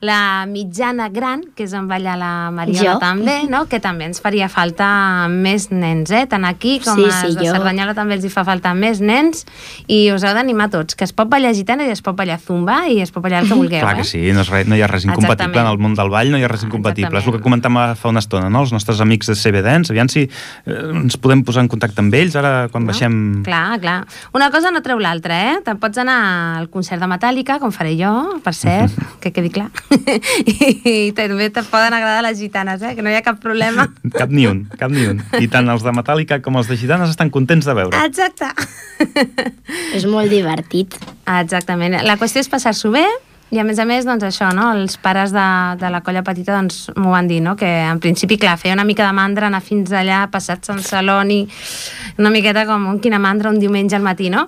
la mitjana gran, que és on balla la Mariona Jo? també, no? que també ens faria falta més nens, eh? tant aquí com Sí, a sí, de jo. Cerdanyola també els hi fa falta més nens, i us heu d'animar tots, que es pot ballar gitana i es pot ballar zumba i es pot ballar el que vulgueu. Clar eh? que sí, no, és res, no hi ha res incompatible Exactament. en el món del ball, no hi ha res incompatible. És el Exactament. que comentàvem fa una estona, no? Els nostres amics de CB Dance, aviam si eh, ens podem posar en contacte amb ells ara quan baixem... Clar, clar. Una cosa no treu l'altra, eh? Te'n pots anar al concert de Metallica, com faré jo, per cert, que quedi clar. I, també te poden agradar les gitanes, eh? Que no hi ha cap problema. Cap ni un, cap ni un. I tant els de Metallica com els de Gitanes estan contents de veure. Exacte. És molt divertit. Exactament. La qüestió és passar-s'ho bé I a més a més, doncs això, no? els pares de, de la colla petita doncs, m'ho van dir, no? que en principi, clar, feia una mica de mandra anar fins allà, passat Sant Celoni, una miqueta com un quina mandra un diumenge al matí, no?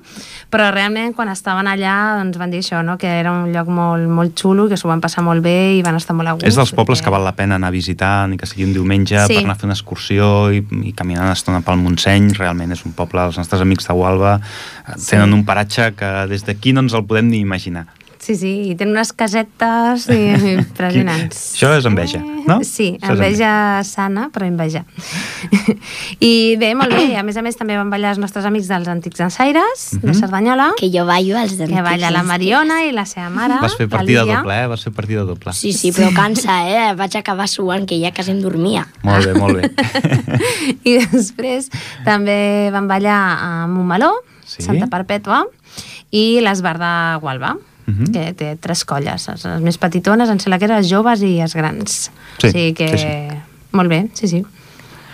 Però realment, quan estaven allà, doncs van dir això, no? que era un lloc molt, molt xulo, que s'ho van passar molt bé i van estar molt a gust. És dels pobles perquè- que val la pena anar a visitar, ni que sigui un diumenge, Sí. per anar a fer una excursió i, i caminar una estona pel Montseny. Realment és un poble, els nostres amics de Gualba eh, tenen un paratge que des d'aquí no ens el podem ni imaginar. Sí, sí, i tenen unes casetes i, impressionants. Això és enveja, no? Sí, Això és enveja sana, però enveja. I bé, molt bé, a més a més també van ballar els nostres amics dels Antics Ensaires, de Mhm. Cerdanyola, Que jo ballo als que balla la Mariona i la seva mare, Vas fer partida Lídia. doble, eh? Vas fer partida doble. Sí, sí, però cansa, eh? Vaig acabar suant, que ja quasi em dormia. Molt bé, molt bé. I després també van ballar a Montmeló, Sí. Santa Perpètua, i l'Esbar de Gualba, Mhm. que té tres colles, les, les més petitones, em sembla que les joves i els grans. Sí, o sigui que... sí, sí. Molt bé, sí, sí.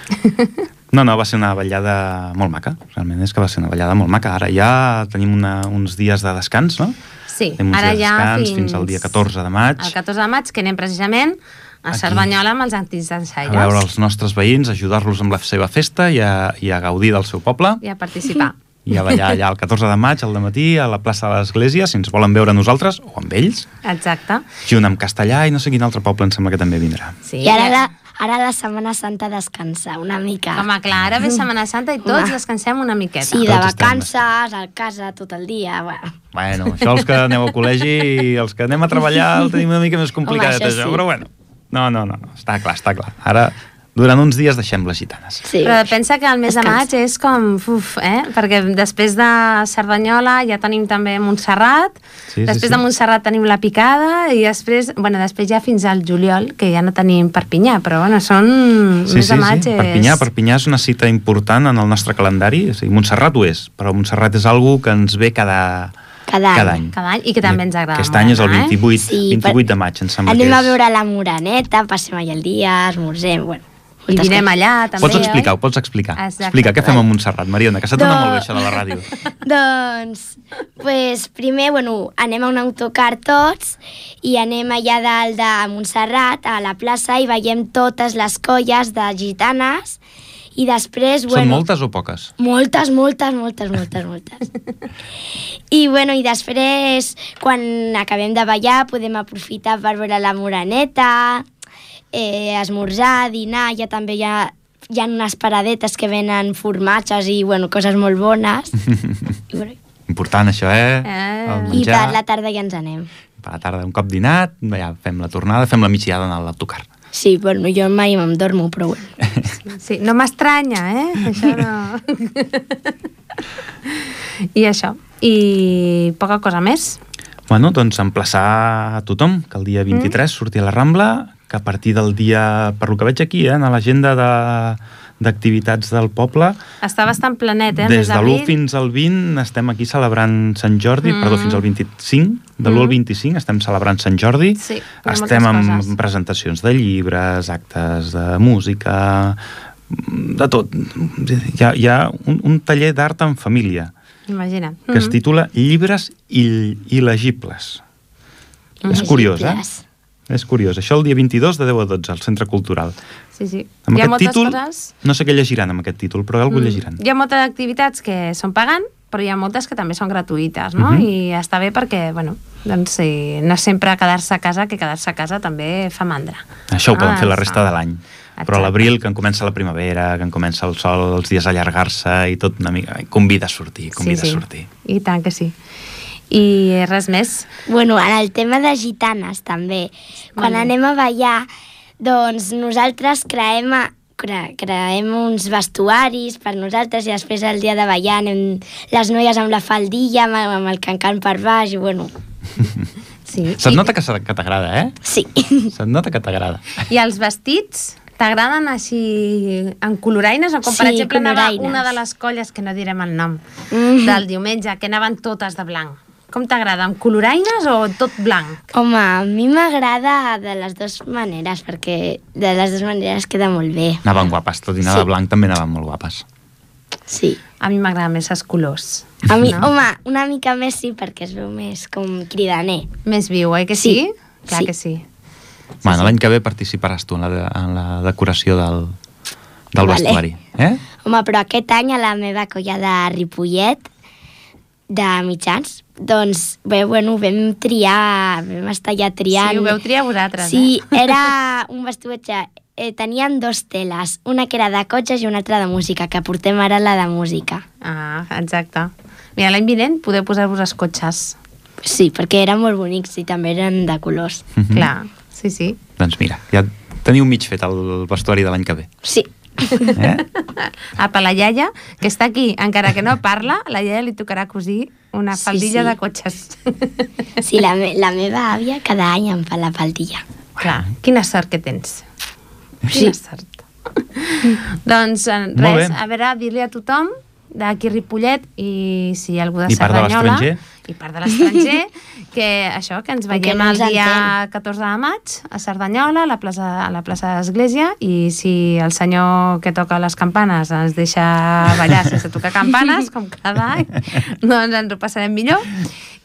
No, no, va ser una ballada molt maca. Realment és que va ser una ballada molt maca. Ara ja tenim una, uns dies de descans, no? Sí, Tenim uns ara dies de ja descans fins... fins al dia 14 de maig. El 14 de maig, que anem precisament a. Cerdanyola amb els antics A ensaires. veure els nostres veïns, ajudar-los amb la seva festa i a, i a gaudir del seu poble. I a participar. I a ballar allà el 14 de maig, al matí a la plaça de l'Església, si ens volen veure nosaltres, o amb ells, Exacte. junt amb Castellà i no sé quin altre poble em sembla que també vindrà. Sí, I ara la, ara la Setmana Santa descansar una mica. Home, clar, ara ve Setmana Santa i tots Home. descansem una miqueta. Sí, de Tots vacances, a casa, tot el dia, bueno. Bueno, això els que aneu a col·legi i els que anem a treballar el tenim una mica més complicat, Home, això això, sí. però bueno. No, no, no, no, està clar, està clar. Ara, durant uns dies deixem les gitanes. Sí. Però pensa que el mes de maig és com... Uf, eh? Perquè després de Cerdanyola ja tenim també Montserrat, Sí, sí, després sí. de Montserrat tenim la Picada i després, bueno, després ja fins al juliol, que ja no tenim Perpinyà, però bueno, són... Sí, mes sí, de maig sí. és... Perpinyà, Perpinyà és una cita important en el nostre calendari. O sigui, Montserrat ho és, però Montserrat és algo que ens ve cada, Cada any. cada any. Cada any, i que també ens agrada Aquest molt any és el anar, eh? 28, Sí, 28 per- de maig, em sembla Anem que és. a veure laMoreneta, passem allà el dia, esmorzem, bueno. I coses. allà també, Pots explicar, oi? ho pots explicar. Exacte. Explica, què fem a Montserrat, Mariona, que se't dona Do- molt bé això de la ràdio. doncs, pues, primer, bueno, anem a un autocar tots i anem allà dalt de Montserrat, a la plaça, i veiem totes les colles de gitanes i després, Són bueno... moltes o poques? Moltes, moltes, moltes, moltes, moltes. I, bueno, i després, quan acabem de ballar, podem aprofitar per veure la moreneta, eh, esmorzar, dinar, ja també hi ha, hi ha unes paradetes que venen formatges i, bueno, coses molt bones. I, bueno, Important, això, eh? Eh. I per la tarda ja ens anem. per la tarda, un cop dinat, ja fem la tornada, fem la migdiada en l'autocar. Sí, bueno, jo mai em dormo, però bueno. Sí, no m'estranya, eh? Això no... I això. I poca cosa més. Bueno, doncs emplaçar a tothom que el dia 23 mm. surti a la Rambla, que a partir del dia, per lo que veig aquí, eh, en l'agenda de- d'activitats del poble, Està bastant planet, eh? des de d'abril. l'1 fins al 20 estem aquí celebrant Sant Jordi, Mm. perdó, fins al 25, de l'1 al 25 estem celebrant Sant Jordi, Sí, estem amb coses. presentacions de llibres, actes de música, de tot. Hi ha, hi ha un, un taller d'art en família, Imagina. que es Mhm. titula Llibres il il·legibles. És curiós, eh? És curiós. Això el dia 22 de 10 a 12 al Centre Cultural. Sí, sí. Amb Hi ha aquest moltes títol, coses... no sé què llegiran amb aquest títol, però algú Mm. llegiran. Hi ha moltes activitats que són pagant, però hi ha moltes que també són gratuïtes, no? Mhm. I està bé perquè, bueno, doncs sí, no sempre quedar-se a casa, que quedar-se a casa també fa mandra. Això ho poden Ah, fer la resta de l'any. Però a l'abril, que en comença la primavera, que en comença el sol, els dies a allargar-se i tot una mica... Convida a sortir, convida sí, sí. a sortir. I tant que sí. I res més. Bueno, en el tema de gitanes també. Quan Molt bé. anem a ballar, doncs nosaltres creem, a, cre, creem uns vestuaris per nosaltres i després el dia de ballar anem les noies amb la faldilla, amb, amb el cancan per baix i bueno, Sí. Se't nota que, que t'agrada, eh? sí. Se't nota que t'agrada. I els vestits t'agraden així en coloraines? O com, per Sí, exemple, anava una de les colles, que no direm el nom, Mhm. del diumenge, que anaven totes de blanc. Com t'agrada, amb coloraines o tot blanc? Home, a mi m'agrada de les dues maneres, perquè de les dues maneres queda molt bé. Anaven guapes, tot i anar Sí. de blanc també anaven molt guapes. Sí. A mi m'agraden més els colors. A mi, no? home, una mica més sí, perquè es veu més com cridaner. Més viu, oi que sí? Sí. Clar Sí. que sí. Bueno, l'any que ve participaràs tu en la, de, en la decoració del, del Vale. vestuari. Eh? Home, però aquest any a la meva colla de Ripollet, de mitjans, doncs, bé, bueno, vam triar, vam estar ja triant. Sí, ho veu triar vosaltres, Sí, eh? era un vestuatge, eh, tenien dos teles, una que era de cotxes i una altra de música, que portem ara la de música. Ah, exacte. Mira, l'any vinent podeu posar-vos els cotxes. Sí, perquè eren molt bonics i també eren de colors. Mhm. Clar, sí, sí. Doncs mira, ja teniu mig fet el vestuari de l'any que ve. Sí. Eh? Apa, la iaia, que està aquí, encara que no parla, la iaia li tocarà cosir una Sí, faldilla sí. de cotxes. Sí, la, me la meva àvia cada any em fa la faldilla. Clar, quina sort que tens. Sí. Quina sort. doncs eh, res, a veure, dir-li a tothom d'aquí Ripollet i si hi ha algú de I Cerdanyola i part de l'estranger que això, que ens veiem no el dia entén. 14 de maig a Cerdanyola, a la plaça, a la plaça d'Església i si el senyor que toca les campanes ens deixa ballar sense tocar campanes, com cada any doncs ens ho passarem millor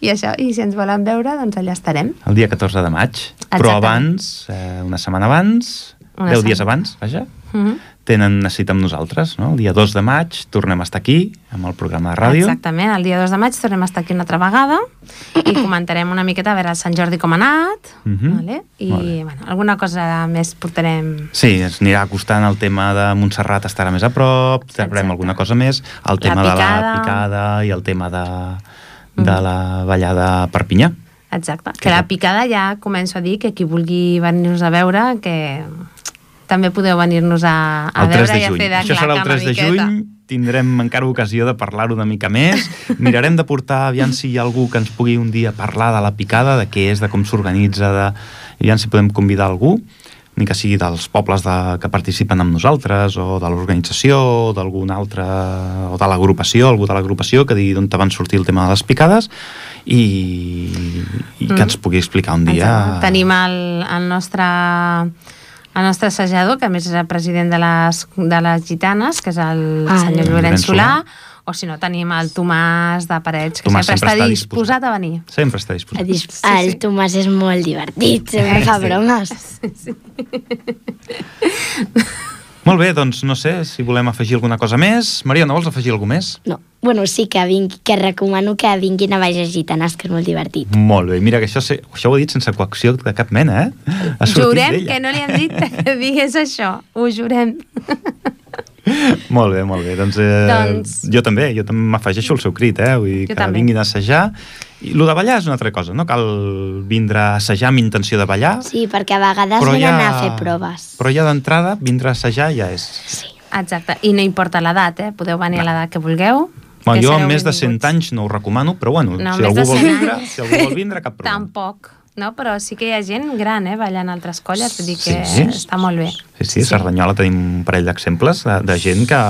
i això, i si ens volen veure, doncs allà estarem El dia 14 de maig. Però Exactament. abans, eh, una setmana abans, Una 10 dies setmana. abans, vaja, Mhm. Tenen una cita amb nosaltres, no? El dia 2 de maig tornem a estar aquí, amb el programa de ràdio. Exactament, el dia 2 de maig tornem a estar aquí una altra vegada i comentarem una miqueta a veure el Sant Jordi com ha anat Mhm. vale? i bueno, alguna cosa més portarem Sí, ens anirà acostant el tema de Montserrat estarà més a prop, Exacte. alguna cosa més, el tema de la picada. i el tema de, de la ballada a Perpinyà. Exacte, Que que la picada ja començo a dir que qui vulgui venir-nos a veure que també podeu venir-nos a, a el 3 veure i a fer de Això serà el claca 3 una de miqueta. juny, tindrem encara ocasió de parlar-ho una mica més. Mirarem de portar, aviam si hi ha algú que ens pugui un dia parlar de la picada, de què és, de com s'organitza, de... aviam si podem convidar algú, ni que sigui dels pobles de, que participen amb nosaltres, o de l'organització, o d'algun altre, o de l'agrupació, algú de l'agrupació que digui d'on van sortir el tema de les picades i, i que Mm. ens pugui explicar un dia... Exacte. Tenim el, el nostre el nostre assajador, que a més és el president de les, de les gitanes, que és el Ah, senyor Llorenç Solà. O si no tenim el Tomàs de Parets, que Tomàs sempre, sempre està està disposat a venir. Sempre està El, disposat. dis- Sí, el sí. Tomàs és molt divertit, sempre fa Sí. bromes. Molt bé, doncs no sé si volem afegir alguna cosa més. Maria, no vols afegir alguna més? No, bueno, sí que, vingui, que recomano que vinguin a Baixes Gitanes, que és molt divertit. Molt bé, mira que això, sé, això ho he dit sense coacció de cap mena, eh? Jurem que no li hem dit que digués això, ho jurem. Molt bé, molt bé. Doncs, eh, Doncs- jo també, jo també m'afegeixo el seu crit, eh? Vull dir Jo que també. vinguin a assajar. I el de ballar és una altra cosa, no cal vindre a assajar amb intenció de ballar, Sí, perquè a vegades venen ja, a fer proves. Però ja d'entrada, vindre a assajar ja és... Sí. Exacte, i no importa l'edat, eh? podeu venir a l'edat que vulgueu. Bueno, que jo amb més de 100 benvinguts. anys no ho recomano, però bueno, No, si algú, de vol 100 vindre, anys. si algú vol vindre, cap problema. Tampoc, no? però sí que hi ha gent gran, eh, ballant altres colles, vull dir que Sí. està molt bé. Sí, sí, a Cerdanyola tenim un parell d'exemples de, de gent que,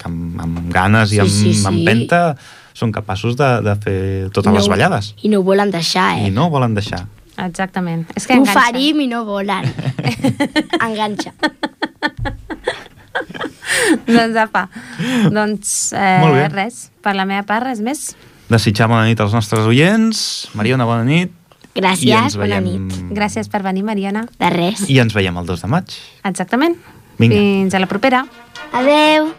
que amb, amb ganes i Sí, amb, sí, sí. amb empenta són capaços de, de fer totes I les no- ballades. I no ho volen deixar, eh? I no volen deixar. Exactament. És que Ho enganxa. farim i no volen. Enganxa. doncs apa, doncs eh, res, per la meva part res més. Desitjar bona nit als nostres oients. Mariona, bona nit. Gràcies, bona veiem- nit. Gràcies per venir, Mariana. De res. I ens veiem el 2 de maig. Exactament. Vinga. Fins a la propera. Adeu.